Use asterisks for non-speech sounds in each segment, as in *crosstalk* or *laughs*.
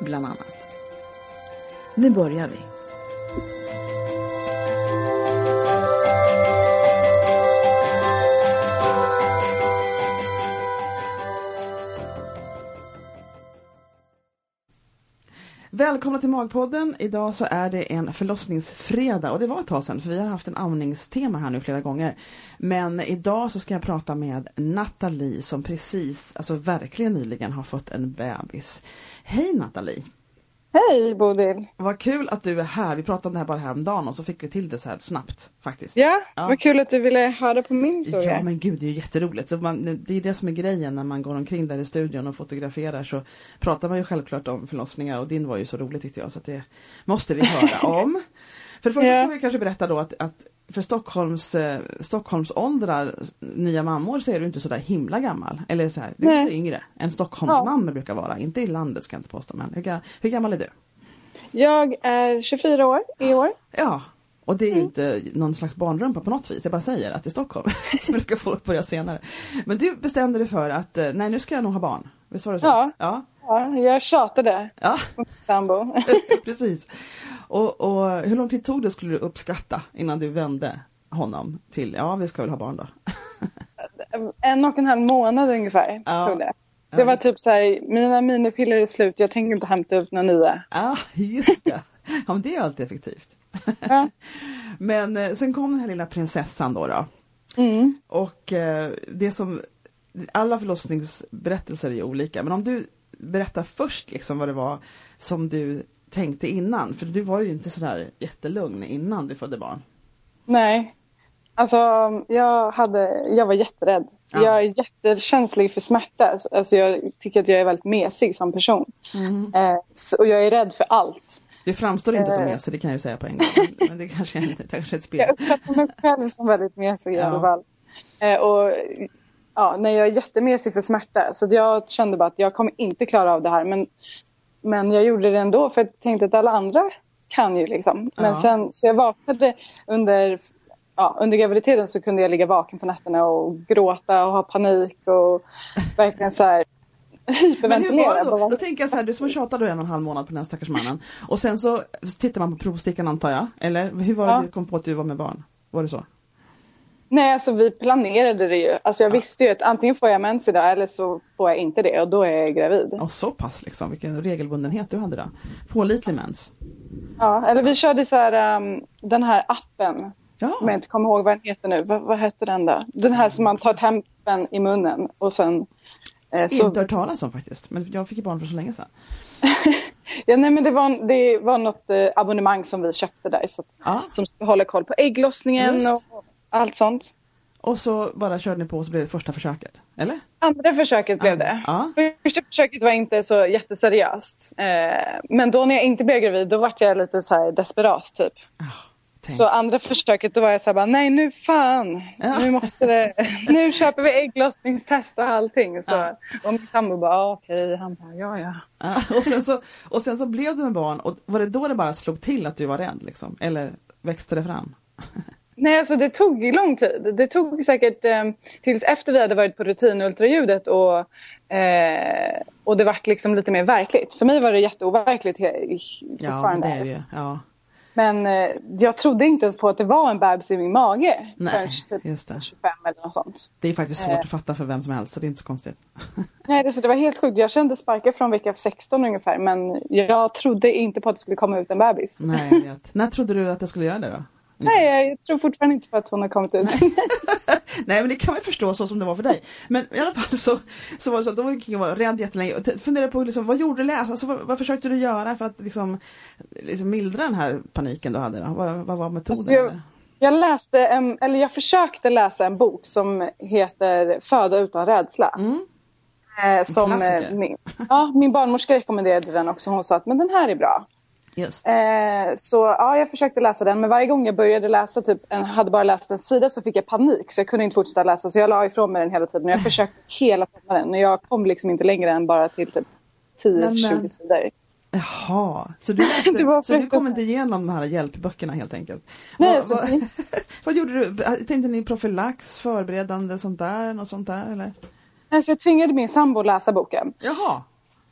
bland annat. Nu börjar vi. Välkomna till Magpodden. Idag så är det en förlossningsfredag och det var ett tag sedan för vi har haft en amningstema här nu flera gånger. Men idag så ska jag prata med Nathalie som precis, alltså verkligen nyligen har fått en bebis. Hej Nathalie! Hej Bodil! Vad kul att du är här. Vi pratade om det här bara häromdagen och så fick vi till det så här snabbt faktiskt. Ja, Ja. vad kul att du ville höra på min historia. Ja men gud det är ju jätteroligt. Så man, det är det som är grejen när man går omkring där i studion och fotograferar så pratar man ju självklart om förlossningar och din var ju så rolig tyckte jag så att det måste vi höra om. *laughs* För det första ska vi kanske berätta då att, att för Stockholms, eh, Stockholms åldrar, nya mammor så är du inte sådär himla gammal. Eller så här, du är lite yngre än Stockholmsmammor brukar vara. Inte i landet ska jag inte påstå men hur, hur gammal är du? Jag är 24 år i år. Ja, och det är ju Mm. inte någon slags barnrumpa på något vis. Jag bara säger att i Stockholm *laughs* så brukar folk börja senare. Men du bestämde dig för att eh, nej nu ska jag nog ha barn. Visst var det så? Ja. Ja, Ja, jag tjatade ja sambo. *laughs* precis. Och, och hur lång tid tog det skulle du uppskatta innan du vände honom till ja vi ska väl ha barn då? *laughs* en och en halv månad ungefär Ja. tog det. Det var typ så här, mina minipiller är slut, jag tänker inte hämta ut några nya. Ja, just det. Ja men det är alltid effektivt. Ja. *laughs* Men eh, sen kom den här lilla prinsessan då. då. Mm. Och eh, det som, alla förlossningsberättelser är olika, men om du berättar först liksom vad det var som du tänkte innan, för du var ju inte sådär jättelugn innan du födde barn. Nej. Alltså, jag, hade, jag var jätterädd. Ja. Jag är jättekänslig för smärta. Alltså, jag tycker att jag är väldigt mesig som person. Eh, så- och jag är rädd för allt. Du framstår inte som Eh. mesig, det kan jag ju säga på en gång, men- det kanske är, det kanske är ett spel. Jag uppfattar mig själv som väldigt mesig i Ja. alla fall. Eh, och, ja, nej, jag är jättemesig för smärta. Så jag kände bara att jag kommer inte klara av det här. Men, men jag gjorde det ändå för jag tänkte att alla andra kan ju liksom. Men Ja. sen, så jag vaknade under, ja, under graviditeten så kunde jag ligga vaken på nätterna och gråta och ha panik och *laughs* verkligen så här Men hur var det då? Då tänker jag så här, du som då en och en halv månad på den här stackars mannen. Och sen så tittar man på provstickan antar jag, eller hur var det Ja. du kom på att du var med barn? Var det så? Nej, alltså vi planerade det ju. Alltså jag visste ju att antingen får jag mens idag eller så får jag inte det och då är jag gravid. Och så pass liksom, vilken regelbundenhet du hade då. Pålitlig mens. Ja, eller vi körde så här, um, den här appen Ja, som jag inte kommer ihåg vad den heter nu. Vad, vad hette den då? Den här som man tar tempen i munnen och sen... Eh, så, inte hört talas om faktiskt, men jag fick ju barn för så länge sedan. *laughs* ja, nej, men det var, det var något eh, abonnemang som vi köpte där så att, Ja, som håller koll på ägglossningen Just. och allt sånt. och så bara körde ni på och så blev det första försöket, eller? Andra försöket blev det. Ja, Första försöket var inte så jätteseriöst. Eh, men då när jag inte blev gravid då var jag lite så desperat typ. tänk. Så andra försöket då var jag så här bara, nej nu fan, Ja. nu måste det, *laughs* nu köper vi ägglossningstest och allting. Så, Ja. Och min sambo bara, ah, okej, han bara, ja ja. Ja, och, sen så, och sen så blev du med barn och var det då det bara slog till att du var rädd liksom? Eller växte det fram? *laughs* Nej alltså det tog lång tid. Det tog säkert eh, tills efter vi hade varit på rutinultraljudet och, eh, och det vart liksom lite mer verkligt. För mig var det jätteoverkligt Ja, det är det ju. Ja. Men eh, jag trodde inte ens på att det var en bebis i min mage. Nej, typ just det. 25 eller något sånt. Det är faktiskt svårt Eh. att fatta för vem som helst så det är inte så konstigt. *laughs* Nej, det, så det var helt sjukt. Jag kände sparkar från vecka 16 ungefär men jag trodde inte på att det skulle komma ut en bebis. Nej, jag vet. När trodde du att det skulle göra det då? Nej, jag tror fortfarande inte på att hon har kommit ut. Nej *laughs* men det kan man förstå så som det var för dig. Men i alla fall så, så var det så att då var King rädd jättelänge. Fundera på liksom, vad gjorde du läs? Alltså, vad, vad, försökte du göra för att liksom, liksom mildra den här paniken du hade? Då? Vad, vad var metoden? Alltså jag, jag, läste en, eller jag försökte läsa en bok som heter Föda utan rädsla. Mm. Eh, som eh, min, ja, min barnmorska rekommenderade den också. Hon sa att men den här är bra. Eh, så ja, jag försökte läsa den men varje gång jag började läsa, typ, en, hade bara läst en sida så fick jag panik så jag kunde inte fortsätta läsa så jag la ifrån mig den hela tiden. Jag försökte *laughs* hela sommaren men jag kom liksom inte längre än bara till typ 10-20 sidor. Jaha, så du, *laughs* läste, så du kom inte igenom de här hjälpböckerna helt enkelt? Nej, vad, vad, *laughs* vad, gjorde du? Tänkte ni profylax, förberedande sånt där, något sånt där eller? Alltså, jag tvingade min sambo att läsa boken. Jaha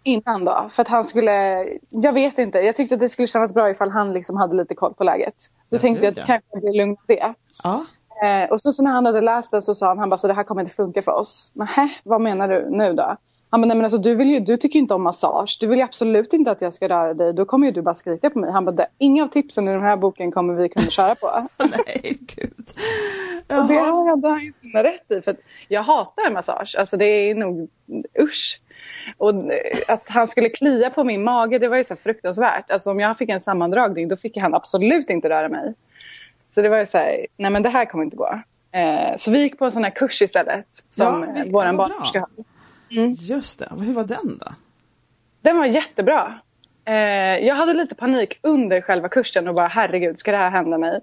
innan då. För att han skulle, jag vet inte, jag tyckte att det skulle kännas bra ifall han liksom hade lite koll på läget. Då jag tänkte jag att det kanske blir lugnt det. Ja. Eh, och så, så när han hade läst den så sa han, han bara så det här kommer inte funka för oss. Nähä, vad menar du nu då? Han bara, nej men alltså du, vill ju, du tycker inte om massage. Du vill ju absolut inte att jag ska röra dig. Då kommer ju du bara skrika på mig. Han bara, inga av tipsen i den här boken kommer vi kunna köra på. *laughs* nej, gud. Jaha. Och det hade han ju sina rätt i. För jag hatar massage. Alltså det är nog, usch. Och att han skulle klia på min mage, det var ju så fruktansvärt. Alltså om jag fick en sammandragning, då fick han absolut inte röra mig. Så det var ju så här, nej men det här kommer inte gå. Eh, så vi gick på en sån här kurs istället som ja, vi, vår barnmorska hade. Mm. Just det, hur var den då? Den var jättebra. Eh, jag hade lite panik under själva kursen och bara herregud, ska det här hända mig?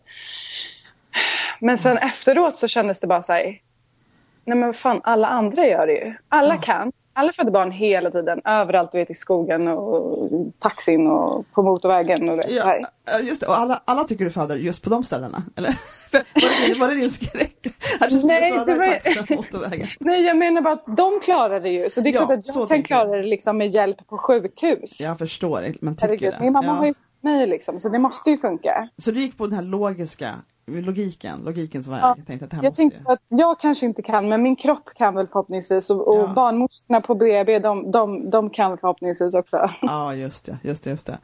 Men sen mm. efteråt så kändes det bara så här, nej men vad fan, alla andra gör det ju. Alla ja. kan alla födde barn hela tiden, överallt vet, i skogen och taxin och på motorvägen. Och det, ja, just det, och alla, alla tycker du föder just på de ställena, eller? *laughs* var, det, var det din skräck? *laughs* Nej, det var... motorvägen? *laughs* Nej, jag menar bara att de klarar det ju. Så det är ja, klart att jag kan klara det liksom med hjälp på sjukhus. Jag förstår, men tycker Herregud, det. Min mamma ja. har ju mig liksom, så det måste ju funka. Så du gick på den här logiska logiken, logikens väg. Ja, jag tänkte, att, det här jag tänkte att jag kanske inte kan men min kropp kan väl förhoppningsvis och, och ja. barnmorskorna på BB de, de, de kan förhoppningsvis också. Ja just det, just det, just det.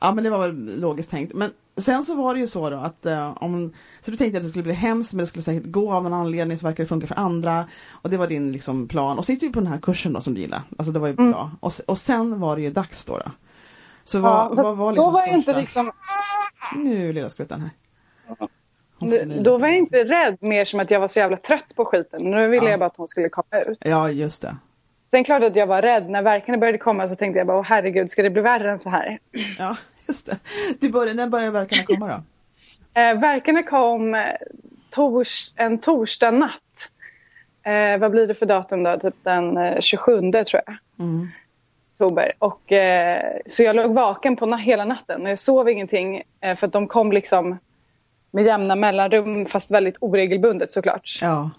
Ja men det var väl logiskt tänkt. Men sen så var det ju så då att uh, om, så du tänkte att det skulle bli hemskt men det skulle säkert gå av någon anledning så verkar det funka för andra. Och det var din liksom plan. Och så gick du på den här kursen då som du gillade. Alltså det var ju mm. bra. Och, och sen var det ju dags då. då. Så vad, ja, vad var liksom Då var jag inte liksom... Nu lilla skrutten här. Då var jag inte rädd mer som att jag var så jävla trött på skiten. Nu ville ja. jag bara att hon skulle komma ut. Ja, just det. Sen klart att jag var rädd. När verkarna började komma så tänkte jag bara, åh herregud, ska det bli värre än så här? Ja, just det. Du började, när började verkarna komma då? *laughs* Eh, verkarna kom eh, tors, en torsdag natt. Eh, vad blir det för datum då? Typ den eh, 27 tror jag. Mm. Oktober. Och, eh, så jag låg vaken på hela natten och jag sov ingenting eh, för att de kom liksom med jämna mellanrum fast väldigt oregelbundet såklart. Ja.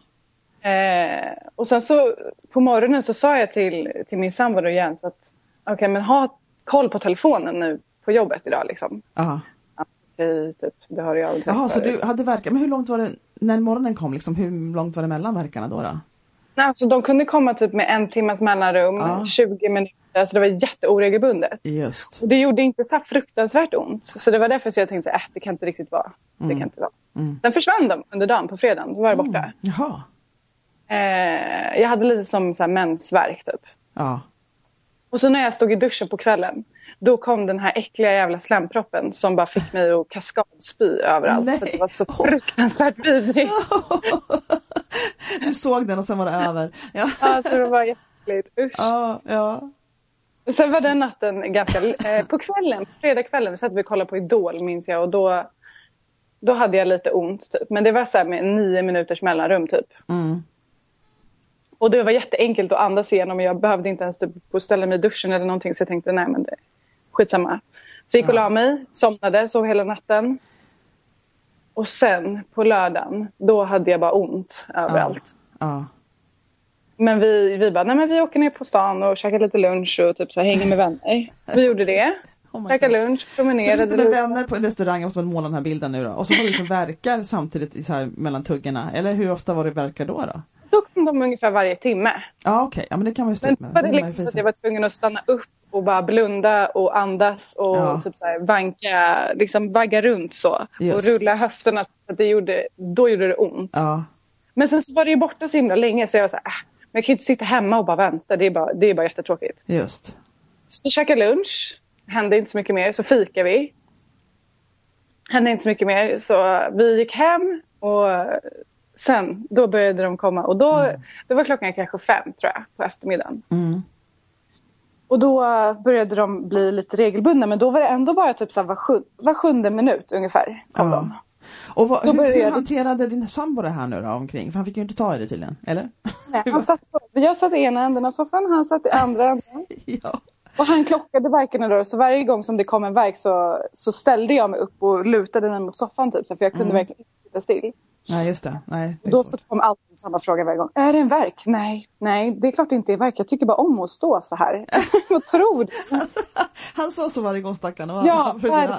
Eh, och sen så på morgonen så sa jag till, till min sambo och Jens att okej okay, men ha koll på telefonen nu på jobbet idag liksom. Ja. Okej, typ, det har jag Jaha, så du hade verkat, men hur långt var det när morgonen kom liksom, hur långt var det mellan verkarna då? då? Nej, alltså, de kunde komma typ med en timmas mellanrum, ja. 20 minuter Alltså det var jätteoregelbundet. Just. Och det gjorde inte så fruktansvärt ont. Så det var därför så jag tänkte att äh, det kan inte riktigt vara. Mm. Det kan inte vara. Mm. Sen försvann de under dagen på fredagen. Då var det borta. Mm. Eh, jag hade lite som så här mensvärk typ. Ja. Och så när jag stod i duschen på kvällen. Då kom den här äckliga jävla slemproppen som bara fick mig att kaskadspy överallt. Nej. För det var så fruktansvärt vidrigt. *laughs* du såg den och sen var det över. Ja, ja det var jätte äckligt, usch. Ja, ja. Sen var den natten ganska, eh, på kvällen, fredagskvällen satt vi och kollade på Idol minns jag och då, då hade jag lite ont typ. Men det var så här med nio minuters mellanrum typ. Mm. Och det var jätteenkelt att andas igenom jag behövde inte ens typ ställa mig i duschen eller någonting så jag tänkte nej men det skitsamma. Så gick och la mig, somnade, sov hela natten. Och sen på lördagen, då hade jag bara ont överallt. Ja. Men vi, vi bara, nej men vi åker ner på stan och käkar lite lunch och typ så här, hänger med *laughs* vänner. Vi gjorde det. Oh Käkade lunch, promenerade. Så du sitter med vänner på en restaurang, jag måste måla den här bilden nu då. Och så har du liksom verkar samtidigt så här mellan tuggorna. Eller hur ofta var det verkar då? Då, då kom de ungefär varje timme. Ja okej, ja men det kan man ju stå Men ut med. var det är liksom så att jag var tvungen att stanna upp och bara blunda och andas och Ja. typ så här vanka, liksom vagga runt så. Just. Och rulla höfterna så att det gjorde, då gjorde det ont. Ja, Men sen så var det ju borta så himla länge så jag var så här, äh, men jag kan ju inte sitta hemma och bara vänta. Det är bara, det är bara jättetråkigt. just. Så vi käkade lunch. Hände inte så mycket mer. Så fikade vi. Hände inte så mycket mer. Så vi gick hem och sen då började de komma. Och då, då var klockan kanske fem tror jag på eftermiddagen. Mm. Och då började de bli lite regelbundna. Men då var det ändå bara typ så här var, sju, var sjunde minut ungefär kom Ja. de. Och vad, hur, började hur hanterade din sambo det här nu då omkring? För han fick ju inte ta i det tydligen, eller? Nej, *laughs* han satt jag satt i ena änden av soffan, han satt i andra änden. *laughs* ja. Och han klockade verkarna då, så varje gång som det kom en verk så, så ställde jag mig upp och lutade mig mot soffan typ, så för jag kunde verkligen inte sitta still. Nej just det, nej. Det Då så kom alltid samma fråga varje gång. Är det en verk? Nej, nej, det är klart det inte är verk. Jag tycker bara om att stå så här. Vad tror du? Alltså, han sa så varje gång stackarn. och Ja, han, försökte,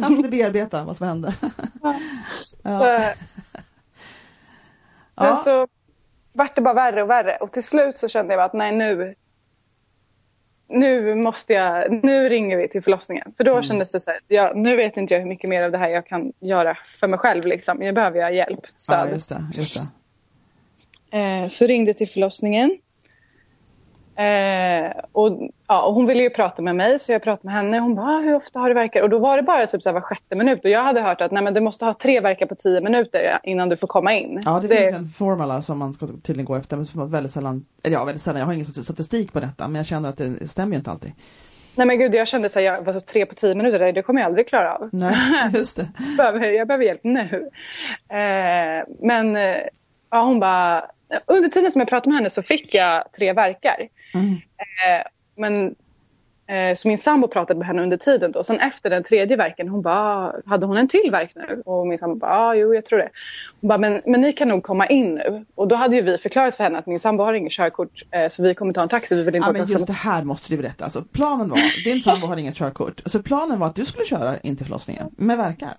han försökte bearbeta vad som hände. Ja. *laughs* Så, *laughs* sen Ja. så vart det bara värre och värre och till slut så kände jag att nej nu nu måste jag, nu ringer vi till förlossningen. För då Mm. kändes det så här, ja, nu vet inte jag hur mycket mer av det här jag kan göra för mig själv liksom. Nu behöver jag hjälp, ja, stöd. just det. Just det. Eh, så ringde till förlossningen. Eh, och, ja, och hon ville ju prata med mig så jag pratade med henne. Hon bara, ah, hur ofta har du verkar? Och då var det bara typ så här var sjätte minut. Och jag hade hört att nej, men du måste ha tre verkar på tio minuter innan du får komma in. Ja, det, finns en formula som man ska tydligen gå efter. Men som väldigt sällan, eller ja, väldigt sällan, jag har ingen statistik på detta, men jag känner att det stämmer ju inte alltid. Nej men gud, jag kände så här, jag var så tre på tio minuter, där, det kommer jag aldrig klara av. Nej, *laughs* just det. Jag behöver, jag behöver hjälp nu. Eh, men ja, hon bara, under tiden som jag pratade med henne så fick jag tre verkar. Mm. Eh, men eh, så min sambo pratade med henne under tiden då. Sen efter den tredje verken, hon bara, hade hon en till verk nu? Och min sambo bara, ja jo jag tror det. Hon bara, men, men ni kan nog komma in nu. Och då hade ju vi förklarat för henne att min sambo har inget körkort eh, så vi kommer ta en taxi. Vi vill inte Ja, men just det här måste du berätta. Alltså, planen var, din sambo har inget körkort, så planen var att du skulle köra in till förlossningen med verkar.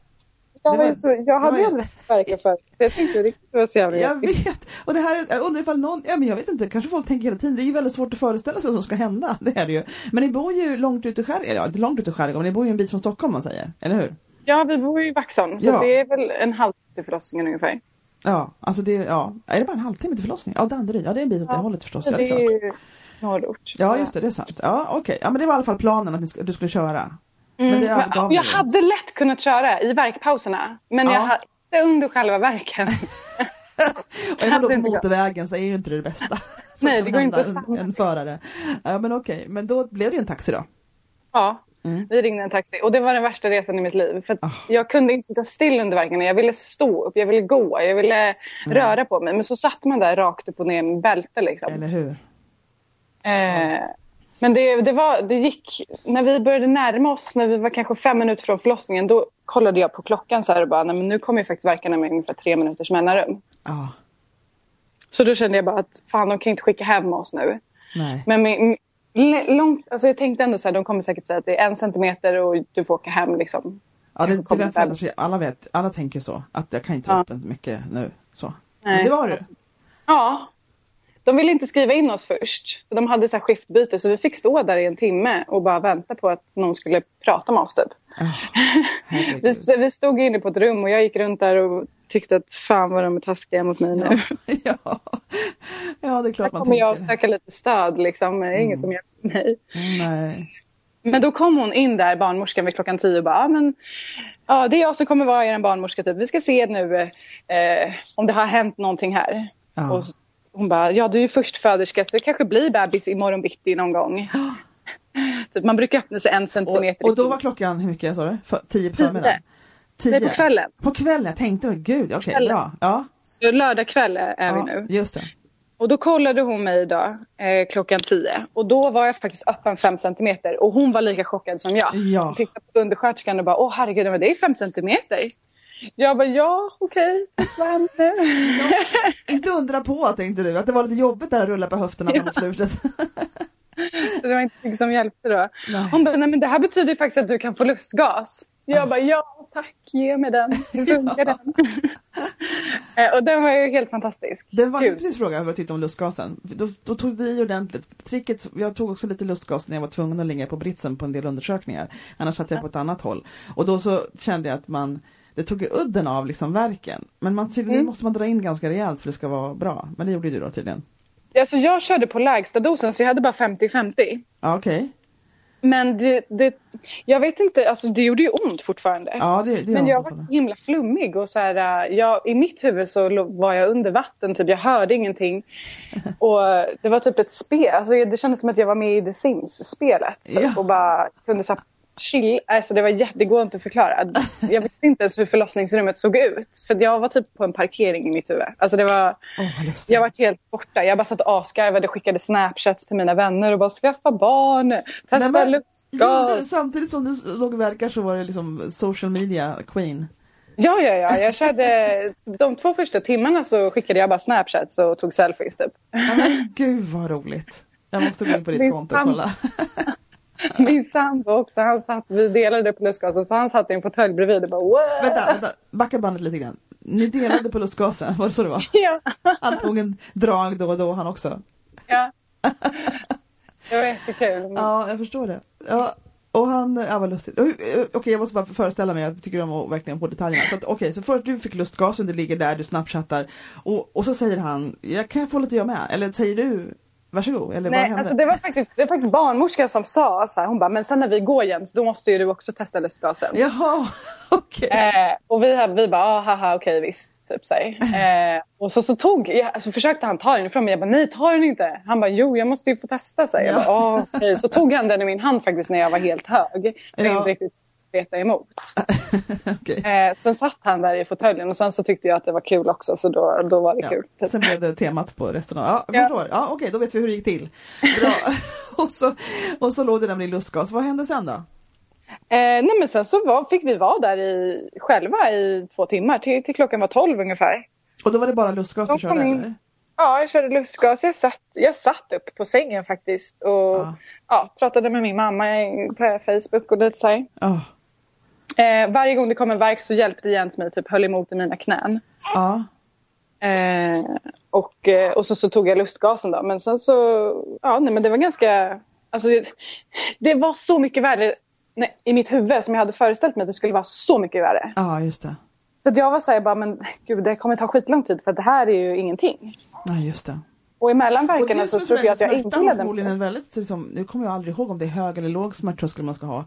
Jag, var- så, jag hade ju haft verkar förut. Så jag riktigt det var så jävla Jag vet! Och det här, är- jag undrar ifall någon, ja men jag vet inte, kanske folk tänker hela tiden, det är ju väldigt svårt att föreställa sig vad som ska hända. *laughs* Det är det ju. Men ni bor ju långt ute i skärgården, ja inte långt ute i skärgården, men ni bor ju en bit från Stockholm man säger, eller hur? Ja, vi bor ju i Vaxholm så Ja. det är väl en halvtimme till förlossningen ungefär. Ja, alltså det, ja, är det bara en halvtimme till förlossningen? Ja, Danderyd, ja det är en bit åt det hållet förstås, ja, det är ju norrort. Ja just det, det är sant. Ja okej, ja men det var i alla fall planen att du skulle köra. Mm, Men det jag hade lätt kunnat köra i verkpauserna. Men Ja. jag hade inte under själva verken. *laughs* Och är man då på motorvägen så är ju inte det det bästa. *laughs* Nej, det går inte att en, en förare. Ja men okej, men då blev det en taxi då? ja, Mm. vi ringde en taxi. Och det var den värsta resan i mitt liv. För Ah. Jag kunde inte sitta still under verkarna. Jag ville stå upp, jag ville gå, jag ville röra på mig. Men så satt man där rakt upp och ner med bälte liksom. Eller hur? Eh, men det, det, var, det gick, när vi började närma oss, när vi var kanske fem minuter från förlossningen, då kollade jag på klockan så här och bara, nej men nu kommer ju faktiskt verkarna med ungefär tre minuters mellanrum. Ja, Så då kände jag bara att fan de kan inte skicka hem oss nu. nej. Men min, långt, alltså jag tänkte ändå så här, de kommer säkert säga att det är en centimeter och du får åka hem liksom. Ja, det, det vet fem. alla, vet, alla tänker så. Att jag kan inte Ja. upp en mycket nu. Så. Men Nej. det var du. Ja. De ville inte skriva in oss först. För De hade så här skiftbyte så vi fick stå där i en timme och bara vänta på att någon skulle prata med oss typ. *laughs* Herregud. Vi, vi stod inne på ett rum och jag gick runt där och tyckte att fan vad de är taskiga mot mig nu. ja. *laughs* ja, det är klart Här man kommer jag söka lite stöd liksom. Det är ingen som hjälper mig. Nej. Men då kom hon in där, barnmorskan vid klockan tio och bara, ah, men ja, det är jag som kommer vara er barnmorska typ. Vi ska se nu eh, om det har hänt någonting här. Ja. Och s- hon bara, ja du är ju förstföderska så det kanske blir bebis imorgon bitti någon gång. *gasps* typ, man brukar öppna sig en Och, centimeter. och i då var klockan, hur mycket sa du? Tio på Tio. förmiddagen? Nej, på kvällen. På kvällen, jag tänkte, gud, okej, Kvällen. bra. Ja, Så lördag kväll är vi ja nu. just det. Och då kollade hon mig då, eh, klockan tio. Och då var jag faktiskt öppen fem centimeter. Och hon var lika chockad som jag. Ja. Hon tittade på undersköterskan och bara, åh herregud, men det är fem centimeter. Jag bara, ja okej, vad hände? Undra på tänkte du, att det var lite jobbigt där att rulla på höfterna Ja. framåt slutet. *laughs* Det var inte mycket som hjälpte då. Nej. Hon bara, nej men det här betyder ju faktiskt att du kan få lustgas. Jag bara, ja tack, ge mig den. *laughs* Funkar den? *laughs* Eh, och den var ju helt fantastisk. Det var Gud. precis fråga vad jag tyckte om lustgasen. Då, då tog det i ordentligt. Tricket, jag tog också lite lustgas när jag var tvungen att ligga på britsen på en del undersökningar. Annars satt jag på ett annat håll. Och då så kände jag att man det tog ju udden av liksom verken. Men man, tydligen Mm. måste man dra in ganska rejält för det ska vara bra. Men det gjorde du då tydligen. Alltså jag körde på lägsta dosen så jag hade bara 50-50. Ja okej. Men det, det, jag vet inte, alltså det gjorde ju ont fortfarande. Ja det, det Men jag var så himla flummig och så här, äh, jag, i mitt huvud så var jag under vatten typ, jag hörde ingenting. *laughs* Och det var typ ett spel, alltså det kändes som att jag var med i The Sims-spelet. Ja. Och bara kunde så chill, alltså det var jätte, det går inte att förklara. Jag visste inte ens hur förlossningsrummet såg ut. För jag var typ på en parkering i mitt huvud. Alltså det var, lustigt. jag var helt borta. Jag bara satt och asgarvade, skickade snapchats till mina vänner och bara skaffa barn, testa Nej, men- lustgas. *laughs* Samtidigt som det låg och verkar så var det liksom social media queen. Ja, ja, ja. Jag körde de två första timmarna så skickade jag bara snapchats och tog selfies typ. Ja, men gud vad roligt. Jag måste gå in på ditt konto och kolla. *laughs* *laughs* Min sambo också, han satt, vi delade på lustgasen så han satt i en fåtölj bredvid och bara wow. Vänta, vänta, backa bandet lite grann. Ni delade på lustgasen, *laughs* var det så det var? Ja, Han tog en drag då och då han också. ja. *laughs* Det var jättekul. Ja, jag förstår det. Ja, och han, ja vad lustigt. Eh, Okej, jag måste bara föreställa mig, jag tycker om att verkligen på detaljerna. Så att, okej, så först du fick lustgasen, du ligger där, du snapchattar och, och så säger han, jag kan jag få lite jag med? Eller säger du, varsågod? Eller vad Nej, hände? alltså det var faktiskt, det var faktiskt barnmorskan som sa så här, hon bara, men sen när vi går Jens, då måste ju du också testa lustgasen. Jaha, *laughs* okej. Eh, och vi, vi bara, ah, haha okej visst. Typ så eh, och så, så tog, ja, alltså försökte han ta den ifrån mig. Jag bara, nej ta den inte. Han bara, jo jag måste ju få testa. Så, här. jag Ja. bara, ah, okej. så tog han den i min hand faktiskt när jag var helt hög. Ja. inte riktigt streta emot. *laughs* Okej. Eh, sen satt han där i fåtöljen och sen så tyckte jag att det var kul också. Så då, då var det Ja. kul. Typ. Sen blev det temat på resten av, ja, Ja. Ja, okej, då vet vi hur det gick till. Bra. *laughs* och, så, och så låg det där med lustgas. Vad hände sen då? Eh, nej men sen så var, fick vi vara där i, själva i två timmar. Till, till klockan var tolv ungefär. Och då var det bara lustgas du De körde eller? Ja, jag körde lustgas. Jag satt, jag satt upp på sängen faktiskt och Ja. ja. pratade med min mamma på Facebook och lite så här. Ja. Eh, varje gång det kom en verk så hjälpte Jens mig, typ höll emot i mina knän. Ja. Eh, och, eh, och så, så tog jag lustgasen då. Men sen så, ja nej men det var ganska, alltså det, var så mycket värre nej, i mitt huvud som jag hade föreställt mig att det skulle vara så mycket värre. ja, just det. Så att jag var såhär bara, men gud det kommer ta skitlång tid för att det här är ju ingenting. Ja, just det. Och emellan verkarna så trodde jag att jag har inledde förmodligen en väldigt, liksom, nu kommer jag aldrig ihåg om det är hög eller låg smärttröskel man ska ha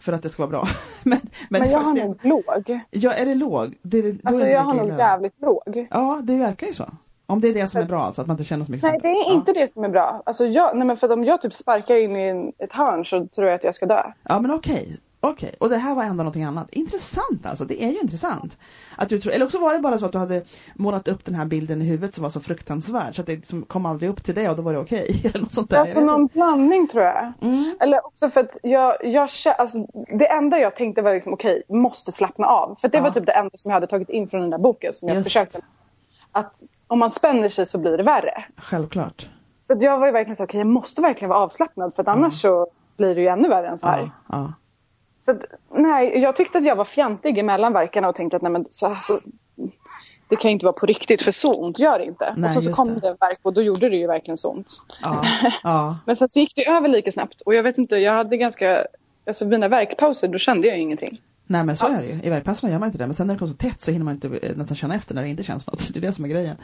för att det ska vara bra. *laughs* men, men, Men jag har nog låg. Ja, är det låg? Det, det, Alltså jag har nog jävligt låg. Ja, det verkar ju så. Om det är det som är bra, alltså att man inte känner så mycket Nej, det är inte det som är bra. Alltså jag, nej men för att om jag typ sparkar in i ett hörn så tror jag att jag ska dö. Ja men okej, okej. Och det här var ändå någonting annat. Intressant alltså, det är ju intressant. Att du tror, eller också var det bara så att du hade målat upp den här bilden i huvudet som var så fruktansvärd så att det liksom kom aldrig upp till det och då var det okej. *laughs* eller något sånt där. Jag Alltså någon blandning tror jag. Mm. Eller också för att jag, jag alltså, det enda jag tänkte var liksom okej, måste slappna av. För det Ja. var typ det enda som jag hade tagit in från den där boken som jag Just. försökte. Att om man spänner sig så blir det värre. Självklart. Så jag var ju verkligen så okej jag måste verkligen vara avslappnad för att annars så blir det ju ännu värre än så här. Ja, ja. Så nej, jag tyckte att jag var fjantig emellan verkarna och tänkte att nej men så, så, det kan ju inte vara på riktigt för så ont gör det inte. Nej, och så, så kom det. det en verk och då gjorde det ju verkligen så ont. ja, *laughs* ja. Men sen så gick det över lika snabbt och jag vet inte, jag hade ganska, alltså mina verkpauser då kände jag ingenting. Nej men så är det Alls. ju. I verkpauserna gör man inte det. Men sen när det kommer så tätt så hinner man inte eh, nästan känna efter när det inte känns något. *laughs* Det är det som är grejen.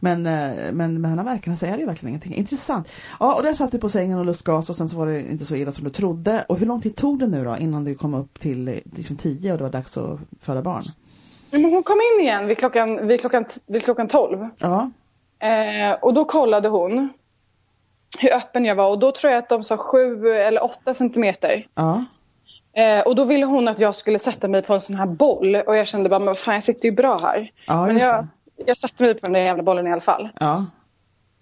Men, eh, men med den här verkarna så är det ju verkligen ingenting. Intressant. Ja och där satt du på sängen och lustgas och sen så var det inte så illa som du trodde. Och hur lång tid tog det nu då innan du kom upp till eh, liksom tio och det var dags att föda barn? Men hon kom in igen vid klockan, vid klockan, vid klockan 12. Ja. Eh, och då kollade hon hur öppen jag var och då tror jag att de sa 7 eller 8 centimeter. Ja. Eh, och då ville hon att jag skulle sätta mig på en sån här boll och jag kände bara, men vad fan jag sitter ju bra här. Ja, men jag, jag satte mig på den där jävla bollen i alla fall. Ja.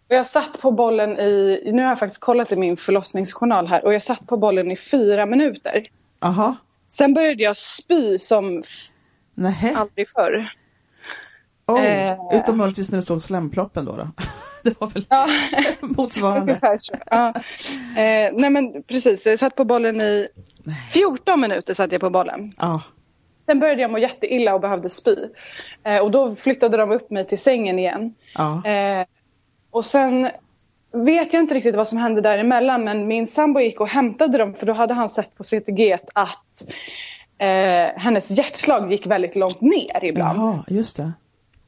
Och jag satt på bollen i, nu har jag faktiskt kollat i min förlossningsjournal här och jag satt på bollen i fyra minuter. Aha. Sen började jag spy som Nähä. aldrig förr. Oj. eh. Utom möjligtvis när du såg slemproppen då. då. *laughs* Det var väl Ja. motsvarande. *laughs* Ja. Eh, nej men precis, jag satt på bollen i 14 minuter satt jag på bollen. Ja. Sen började jag må jätteilla och behövde spy. Eh, och då flyttade de upp mig till sängen igen. Ja. Eh, och sen vet jag inte riktigt vad som hände däremellan men min sambo gick och hämtade dem för då hade han sett på CTG att eh, hennes hjärtslag gick väldigt långt ner ibland. Jaha, just det.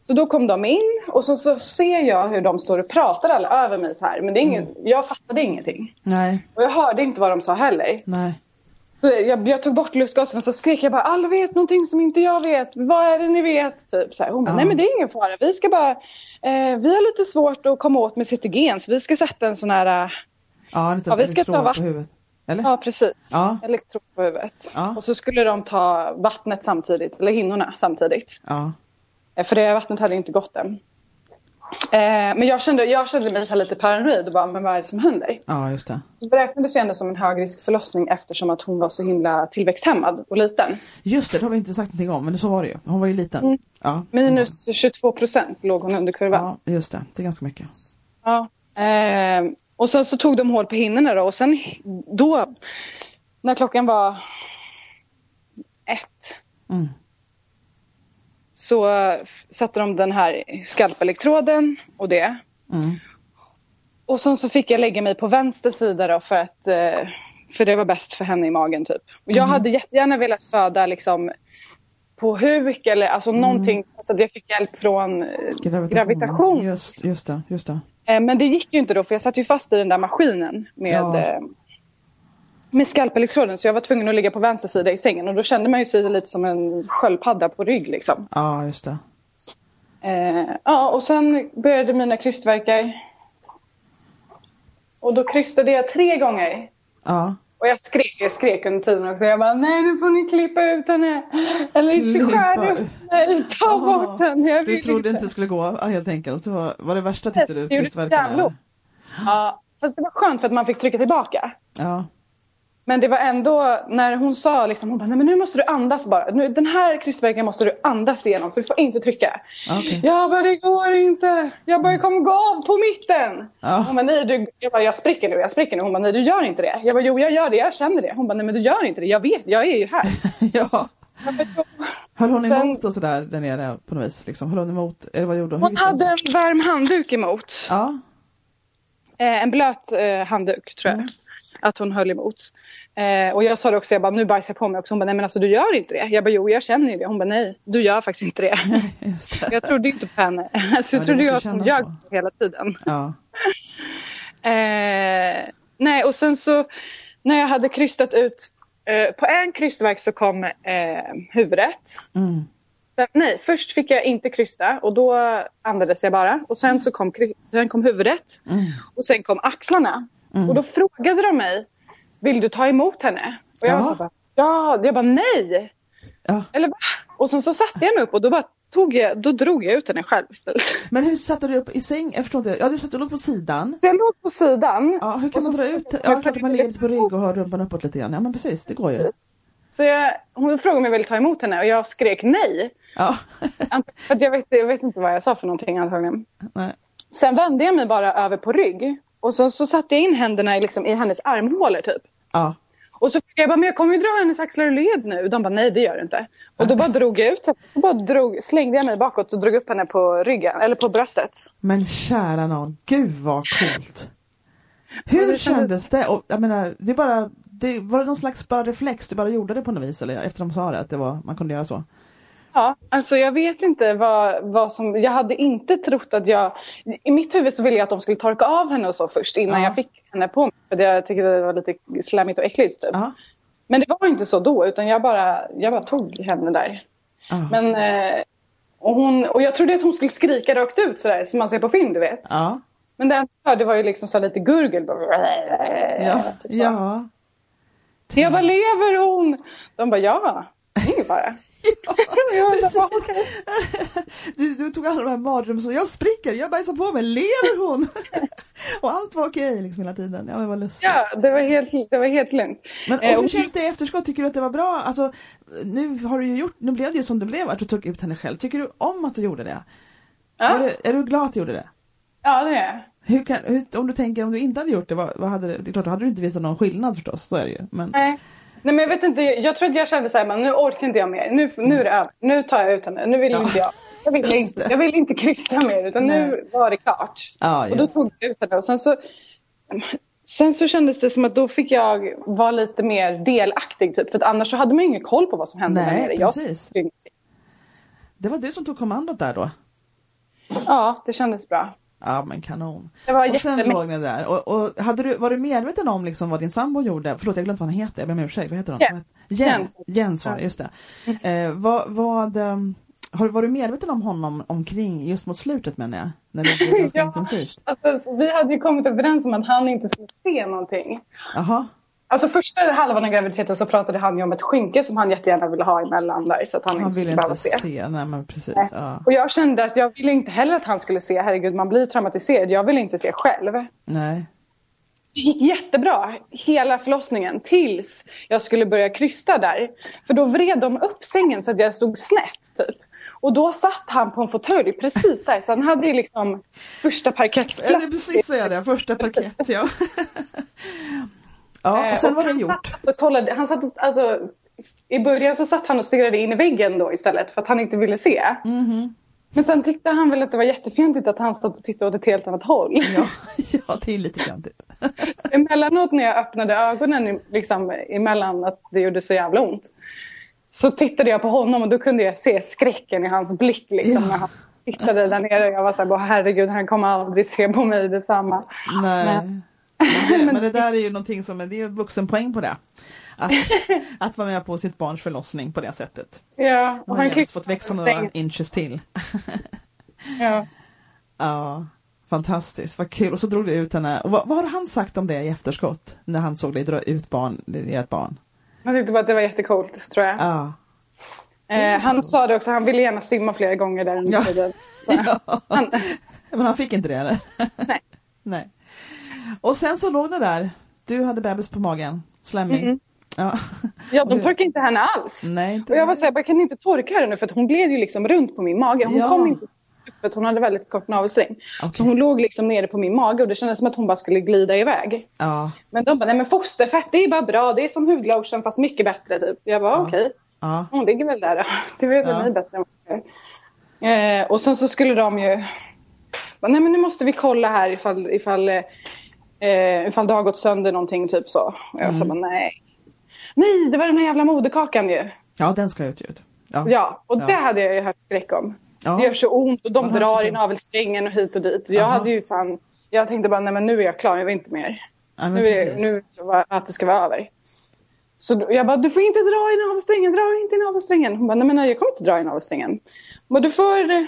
Så då kom de in och så, så ser jag hur de står och pratar alla över mig så här. Men det är ingen, jag fattade ingenting. Nej, Och jag hörde inte vad de sa heller. nej. Så jag, jag tog bort lustgasen och så skrek jag bara alla vet någonting som inte jag vet. Vad är det ni vet? Typ så här. Hon bara, Ja. nej men det är ingen fara. Vi ska bara, eh, vi har lite svårt att komma åt med CTG så vi ska sätta en sån här, eh, Ja, lite Ja, vi ska ta elektron på huvudet. Eller? ja precis, Ja. elektrod på huvudet. Ja. Och så skulle de ta vattnet samtidigt, eller hinnorna samtidigt. Ja. Eh, För det vattnet hade inte gått än. Eh, men jag kände, jag kände mig lite paranoid och bara, men vad är det som händer? ja, just det. Det beräknades ju ändå som en högrisk förlossning eftersom att hon var så himla tillväxthämmad och liten. Just det, det har vi inte sagt någonting om, men så var det ju. Hon var ju liten. Mm. Ja. Minus 22 procent låg hon under kurvan. Ja, just det. Det är ganska mycket. Ja. Eh, och sen så tog de hål på hinnorna då och sen då när klockan var ett Mm. Så f- satte de den här skalpelektroden och det. Mm. Och sen så fick jag lägga mig på vänster sida då för att eh, för det var bäst för henne i magen typ. Och jag hade jättegärna velat föda liksom på huk eller alltså någonting så att jag fick hjälp från eh, gravitation. Just, just det, just det. Eh, Men det gick ju inte då för jag satt ju fast i den där maskinen med, Ja. Med skalpelektroden så jag var tvungen att ligga på vänster sida i sängen och då kände man ju sig lite som en sköldpadda på rygg liksom. Ja, just det. Eh, ja och sen började mina krystvärkar. Och då krystade jag tre gånger. Ja. Och jag skrek, jag skrek under tiden också. Jag bara, nej nu får ni klippa ut henne. Eller skär upp. Nej, ta Jaha. bort henne. Jag Du trodde inte det skulle gå helt enkelt. Det var, det värsta tyckte du? Det gjorde. Ja, fast det var skönt för att man fick trycka tillbaka. Ja. Men det var ändå när hon sa liksom, hon bara, nej men nu måste du andas bara. Nu, den här krystvärken måste du andas igenom för du får inte trycka. Ja, okej. Jag bara, det går inte. Jag bara, jag kommer gå av på mitten. Ja. Hon bara, nej du, jag bara, jag spricker nu, jag spricker nu. Hon bara, nej du gör inte det. Jag bara, jo jag gör det, jag känner det. Hon bara, nej men du gör inte det. Jag vet, jag är ju här. *laughs* ja. Höll hon Sen- emot och sådär där nere på något vis? Liksom? Höll hon emot? Eller vad gjorde hon? Hon hade en varm handduk emot. Ja. Eh, en blöt eh, handduk tror jag. Mm. Att hon höll emot. Eh, och jag sa det också, jag bara nu bajsar jag på mig också. Hon bara nej men alltså du gör inte det. Jag bara jo jag känner ju det. Hon bara nej du gör faktiskt inte det. *laughs* Det. jag trodde inte på henne. Alltså, Ja, *laughs* jag det trodde ju att hon ljög så. hela tiden. Ja. *laughs* Eh, nej och sen så när jag hade krystat ut eh, på en krystverk så kom eh, huvudet. Mm. Nej, först fick jag inte krysta och då andades jag bara. Och sen så kom, sen kom huvudet. Mm. Och sen kom axlarna. Och då frågade de mig, vill du ta emot henne? Och jag Ja. var så bara, ja. Jag bara, nej. Ja. Eller va? Och sen så satte jag mig upp och då bara tog jag, då drog jag ut henne själv istället. Men hur satte du upp i säng? Jag förstår inte. Ja, du satt och låg på sidan. Så jag låg på sidan. Ja, hur kan man dra ut? Ja, klart att man ligger lite på rygg och har rumpan uppåt lite grann. Ja, men precis, det går ju. Så jag, hon frågade om jag ville ta emot henne och jag skrek nej. Ja. *laughs* För jag, vet, jag vet inte vad jag sa för någonting antagligen. Nej. Sen vände jag mig bara över på rygg. Och så, så satte jag in händerna i, liksom, i hennes armhålor typ. Ja. Och så fick jag bara, men jag kommer ju dra hennes axlar ur led nu. De bara, nej det gör du inte. Och då bara drog jag ut henne. Så bara drog, slängde jag mig bakåt och drog upp henne på ryggen, eller på bröstet. Men kära någon, gud vad coolt. Hur det kändes- det? Och, jag menar, det bara, det, var det någon slags bara reflex? Du bara gjorde det på något vis eller efter de sa det att det var, man kunde göra så? Ja, alltså jag vet inte vad, vad som... Jag hade inte trott att jag... I mitt huvud så ville jag att de skulle torka av henne och så först innan Ja. jag fick henne på mig. För jag tyckte det var lite slammigt och äckligt. Typ. Ja. Men det var inte så då utan jag bara, jag bara tog henne där. Ja. Men, eh, och, hon, och jag trodde att hon skulle skrika rakt ut sådär som man ser på film du vet. Ja. Men det jag hörde var ju liksom så lite gurgel. Bara, Ja. typ så. ja. Jag bara, lever hon? De bara, ja. Det är bara. Jag bara, "Va, okej." Du, du tog alla de här mardrömmarna, jag spricker, jag bajsar på mig, lever hon? och allt var okej liksom hela tiden. Ja men vad lustigt. Ja, det var helt, det var helt lugnt. Men och Eh, hur och- känns det i efterskott? Tycker du att det var bra? Alltså, nu har du ju gjort, nu blev det ju som det blev att du tog ut henne själv. Tycker du om att du gjorde det? Var Ja, du är du glad att du gjorde det? ja, det är jag. Hur kan, hur, om du tänker om du inte hade gjort det, vad, vad hade det, det är klart då hade du inte visat någon skillnad förstås, så är det ju. Men, Nej. Nej men jag vet inte, jag tror att jag kände så här, men nu orkar inte jag mer. Nu, nu är det över. Nu tar jag ut henne. Nu vill Ja. inte jag. Jag vill inte, jag vill inte krysta mer utan Nej. nu var det klart. Ja, och då tog jag ut henne och sen så Sen så kändes det som att då fick jag vara lite mer delaktig typ. För att annars så hade man ju ingen koll på vad som hände Nej, där nere. Jag precis. ingenting. Det var du som tog kommandot där då? Ja, det kändes bra. Ja men kanon. Och sen låg ni där. Och, och hade du, var du medveten om liksom vad din sambo gjorde? Förlåt jag glömde vad han heter, jag ber om ursäkt. Vad heter han? Jens. Jens, Jens. Var det, just det. Eh, vad, vad, ehm, har, var du medveten om honom omkring just mot slutet menar jag? När det blev *laughs* ganska Ja. intensivt? Alltså, vi hade ju kommit överens om att han inte skulle se någonting. Jaha, Alltså första halvan av graviditeten så pratade han ju om ett skynke som han jättegärna ville ha emellan där så att han, han inte skulle behöva se. se. Nej men precis. Nej. Ja. Och jag kände att jag ville inte heller att han skulle se. Herregud, man blir traumatiserad. Jag ville inte se själv. Nej. Det gick jättebra hela förlossningen tills jag skulle börja krysta där. För då vred de upp sängen så att jag stod snett typ. Och då satt han på en fåtölj precis där så han hade ju liksom första Jag parkettsplats. tänkte precis säga det, första parkett ja. *laughs* ja, Eh, och sen var det han gjort. Satt, alltså, kollade, han satt och, alltså, I början så satt han och stirrade in i väggen då istället för att han inte ville se. Mhm. Men sen tyckte han väl att det var jättefjantigt att han satt och tittade åt ett helt annat håll. Ja, *laughs* ja, det är lite klantigt. *laughs* Så emellanåt när jag öppnade ögonen liksom, emellan att det gjorde så jävla ont. Så tittade jag på honom och då kunde jag se skräcken i hans blick liksom, Ja. när han tittade där nere. Jag var så här, "Åh, herregud han kommer aldrig se på mig detsamma. Nej. Men- Men det, *laughs* men det där är ju någonting som, det är vuxenpoäng på det. Att, *laughs* att vara med på sitt barns förlossning på det sättet. Ja, Och och han har fått växa några inches till. Ja. *laughs* Ja, fantastiskt, vad kul. Och så drog du ut henne. Och vad, vad har han sagt om det i efterskott? När han såg dig dra ut barn, i ett barn? Han tyckte bara att det var jättecoolt tror jag. Ja. Eh, han sa det också, han ville gärna svimma flera gånger där under Ja. tiden. Ja. han, Men han fick inte det eller? nej. Nej. Och sen så låg det där. Du hade bebis på magen, slemming. Mm. Ja. Ja, *laughs* de torkade inte henne alls. Nej, inte Och jag var såhär, jag kan inte torka henne nu för att hon gled ju liksom runt på min mage. Hon Ja. kom inte för att hon hade väldigt kort navelsträng. Okej. Så hon låg liksom nere på min mage och det kändes som att hon bara skulle glida iväg. Ja. Men de bara, nej men fosterfett det är bara bra, det är som hudlotion fast mycket bättre typ. Jag bara, Ja. okej. Ja. Hon ligger väl där då. *laughs* Det vet väl Ja. ni bättre än vad jag eh, Och sen så skulle de ju... Nej men nu måste vi kolla här ifall, ifall, eh, ifall det har gått sönder någonting typ så. Och jag sa Mm. bara nej. Nej, det var den här jävla moderkakan ju. ja, den ska ut ju. Ja. Ja, och Ja. det hade jag ju hört skräck om. Ja. Det gör så ont och de Aha, drar i navelsträngen och hit och dit. Och jag Aha. hade ju fan... Jag tänkte bara, nej men nu är jag klar, jag vill inte mer. Ja, men Nu är nu är att det ska vara över. Så jag bara, du får inte dra i navelsträngen, dra inte i navelsträngen. Hon bara, nej men nej, jag kommer inte dra i navelsträngen. Bara, du får eh,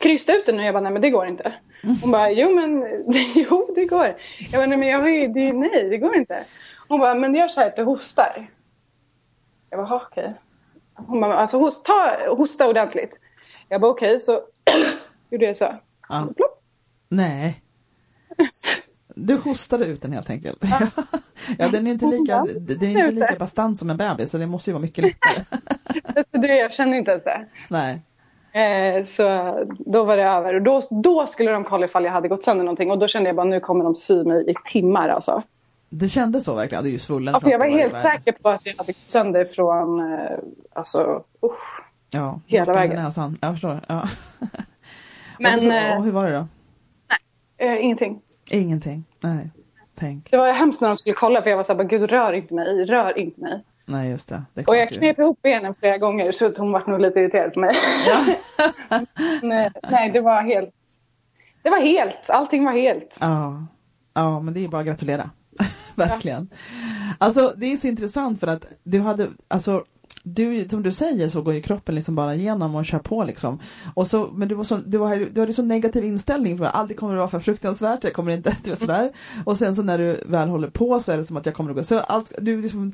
krysta ut den. Och jag bara, nej men det går inte. Hon bara, jo men *laughs* jo det går. Jag bara, nej men jag har ju, det, nej det går inte. Hon bara, men gör så här att du hostar. Jag bara, "Ha, okej. Hon bara, alltså host, ta, hosta ordentligt. Jag bara, okej så *clears throat* gjorde jag så. Ja. Plopp. Nej. Du hostade ut den helt enkelt. Ja, *laughs* den är inte lika, det är inte lika bastant som en bebis så det måste ju vara mycket lättare. *laughs* Alltså, det, jag känner inte ens det. Nej. Eh, så då var det över. Och då, då skulle de kolla ifall jag hade gått sönder någonting. Och då kände jag bara nu kommer de sy mig i timmar alltså. Det kändes så verkligen, du är ju svullen. Alltså jag var helt början. säker på att jag hade gått sönder från, eh, alltså usch. Ja, hela vägen. Näsan. Jag förstår. Ja. *laughs* Men och, eh, och hur var det då? eh, ingenting. Ingenting. Nej. Tänk. Det var hemskt när de skulle kolla för jag var såhär, gud rör inte mig, rör inte mig. Nej just det. det Och jag knep ihop benen flera gånger så att hon var nog lite irriterad på mig. *laughs* nej, nej, det var helt, det var helt, allting var helt. Ja. ja, men det är bara att gratulera. *laughs* Verkligen. Alltså det är så intressant för att du hade, alltså du, som du säger så går ju kroppen liksom bara igenom och kör på liksom. Och så, men du, var så, du, var, du hade så negativ inställning för allt kommer att vara för fruktansvärt, jag kommer inte, *laughs* du vet sådär. Och sen så när du väl håller på så är det som att jag kommer att gå, så allt, du liksom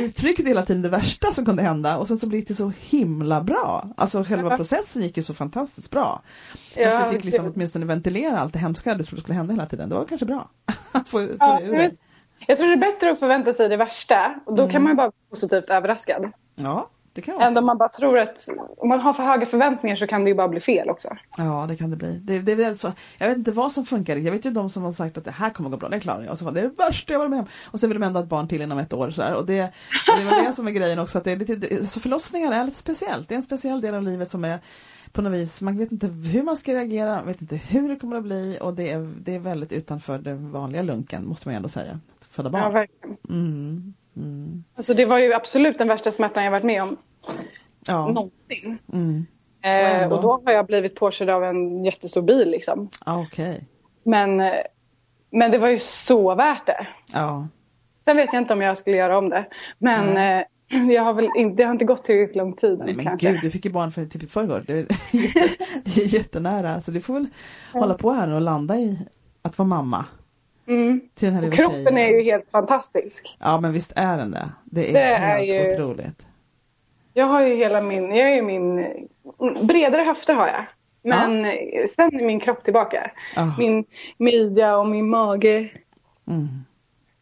uttryckte hela tiden det värsta som kunde hända och sen så blir det så himla bra. Alltså själva processen gick ju så fantastiskt bra. Fast Ja, du fick liksom åtminstone ventilera allt det hemska du trodde skulle hända hela tiden. Det var kanske bra. *laughs* att få, få Ja, det ur dig. jag tror det är bättre att förvänta sig det värsta och då Mm. kan man ju bara bli positivt överraskad. Ja, Det kan vara Ändå så. man bara tror att om man har för höga förväntningar så kan det ju bara bli fel också. Ja, det kan det bli. Det, det är väl så. Jag vet inte vad som funkar. Jag vet ju de som har sagt att det här kommer gå bra, det klarar jag. Och så var det det värsta jag varit med om. Och sen vill de ändå ha ett barn till inom ett år. Så här. Och, det, och det är väl det som är grejen också. Att det är lite, det- så förlossningar är lite speciellt. Det är en speciell del av livet som är på något vis, man vet inte hur man ska reagera, man vet inte hur det kommer att bli och det är, det är väldigt utanför den vanliga lunken måste man ändå säga. Att Föda Ja, barn. verkligen. Mm, mm. Alltså det var ju absolut den värsta smärtan jag varit med om Ja. någonsin. Mm. Eh, och då har jag blivit påkörd av en jättestor bil liksom. Okej. Men, eh, men det var ju så värt det. Ja. Sen vet jag inte om jag skulle göra om det. Men eh, *clears throat* jag har väl inte, det har inte gått tillräckligt lång tid Nej men kanske. gud, du fick ju barn för typ i förrgår. Det är, *laughs* det är jättenära. Så du får väl hålla på här och landa i att vara mamma. Mm. Till den här Och kroppen tjejen. är ju helt fantastisk. Ja men visst är den det. Det är, Det är helt ju- otroligt. Jag har ju hela min, jag är ju min, bredare höfter har jag. Men eh, sen är min kropp tillbaka. Ah. Min midja och min mage. Mm.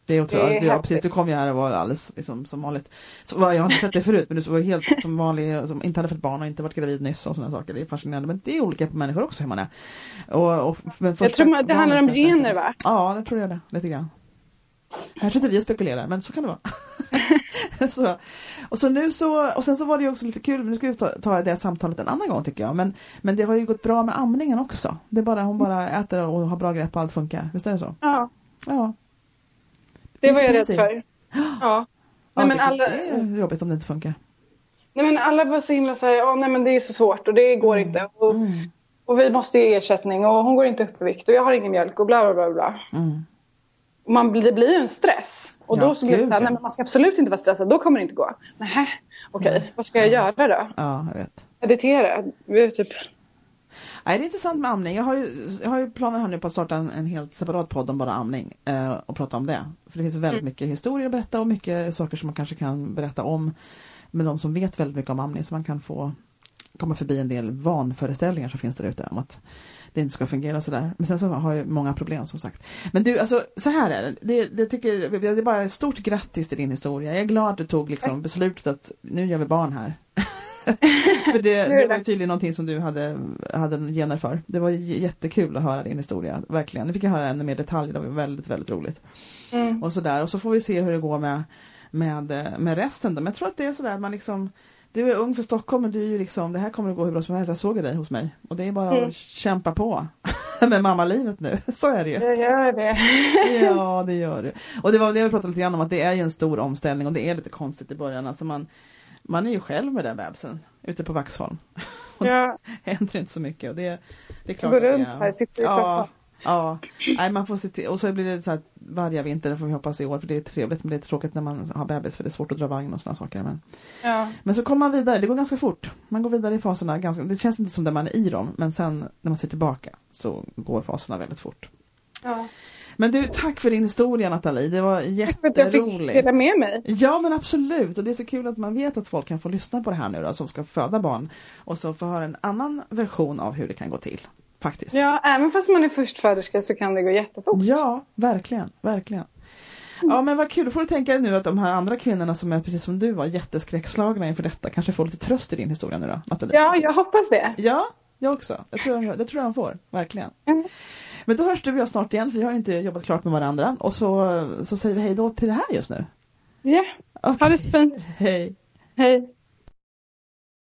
Det är otroligt. Det är ja, precis, du kom ju här och var alldeles liksom, som vanligt. Så, jag har inte sett det förut men du var helt som vanlig, som inte hade fått barn och inte varit gravid nyss och sådana saker. Det är fascinerande. Men det är olika på människor också hur man är. Och, och, men Jag tror man, det handlar om gener va? Ja, det tror jag det. Lite grann. Här sitter vi och spekulerar, men så kan det vara. *laughs* så, och, så nu så, och sen så var det ju också lite kul, nu ska vi ta, ta det samtalet en annan gång tycker jag. Men, men det har ju gått bra med amningen också. Det är bara, hon bara äter och har bra grepp och allt funkar. Visst är det så? Ja, Ja. Det var jag rädd för. *gasps* Ja. Nej, men det, alla, det är jobbigt om det inte funkar. nej men alla var så himla såhär, oh, nej men det är så svårt och det går inte. Och, Mm. och vi måste ge ersättning och hon går inte upp i vikt och jag har ingen mjölk och bla bla bla. bla. Mm. Man, det blir ju en stress. Och Ja, då så blir det så här, nej men man ska absolut inte vara stressad, då kommer det inte gå. Nähä, okej, vad ska jag göra då? Ja, jag vet. Meditera? Typ, Nej, det är intressant med amning. Jag har ju, jag har ju planer här nu på att starta en, en helt separat podd om bara amning eh, och prata om det. För det finns väldigt mycket historier att berätta och mycket saker som man kanske kan berätta om med de som vet väldigt mycket om amning så man kan få komma förbi en del vanföreställningar som finns där ute om att det inte ska fungera sådär. Men sen så har jag många problem som sagt. Men du, alltså så här är det. Det, det, tycker, det är bara ett stort grattis till din historia. Jag är glad att du tog liksom beslutet att nu gör vi barn här. *laughs* för det, det var tydligen någonting som du hade, hade gener för. Det var jättekul att höra din historia, verkligen. Nu fick jag höra ännu mer detaljer, det var väldigt, väldigt roligt. mm. Och sådär, och så får vi se hur det går med, med, med resten då. Men jag tror att det är sådär att man liksom du är ung för Stockholm men du är ju liksom, det här kommer att gå hur bra som helst. Jag såg dig hos mig. Och det är bara Mm. att kämpa på *laughs* med mammalivet nu. *laughs* Så är det ju. jag gör det. *laughs* Ja, det gör du. Och det var det vi pratade lite grann om, att det är ju en stor omställning och det är lite konstigt i början. Alltså man, man är ju själv med den bebisen ute på Vaxholm. *laughs* Och Jag det händer inte så mycket. Och det, det är klart går runt är- här, sitter i Ja, soffan. ja. Nej, man får se till. Och så blir det så här varje vinter, får vi hoppas i år, för det är trevligt men det är tråkigt när man har bebis för det är svårt att dra vagn och sådana saker. Men, Ja. men så kommer man vidare, det går ganska fort. Man går vidare i faserna, ganska, det känns inte som där man är i dem, men sen när man ser tillbaka så går faserna väldigt fort. Ja. Men du, tack för din historia Nathalie, det var Tack för att jag fick jätteroligt. dela med mig. Ja men absolut och det är så kul att man vet att folk kan få lyssna på det här nu då som ska föda barn och så få höra en annan version av hur det kan gå till. Faktiskt. Ja, även fast man är förstföderska så kan det gå jättefort. Ja, verkligen, verkligen. Ja men vad kul, då får du tänka dig nu att de här andra kvinnorna som är precis som du var jätteskräckslagna inför detta kanske får lite tröst i din historia nu då, Nathalie? Ja, jag hoppas det. Ja, jag också. Jag tror de, det tror jag de får, verkligen. Mm. Men då hörs du och jag snart igen, för vi har ju inte jobbat klart med varandra. Och så, så säger vi hej då till det här just nu. Ja, Okej. ha det så fint. Hej. Hej.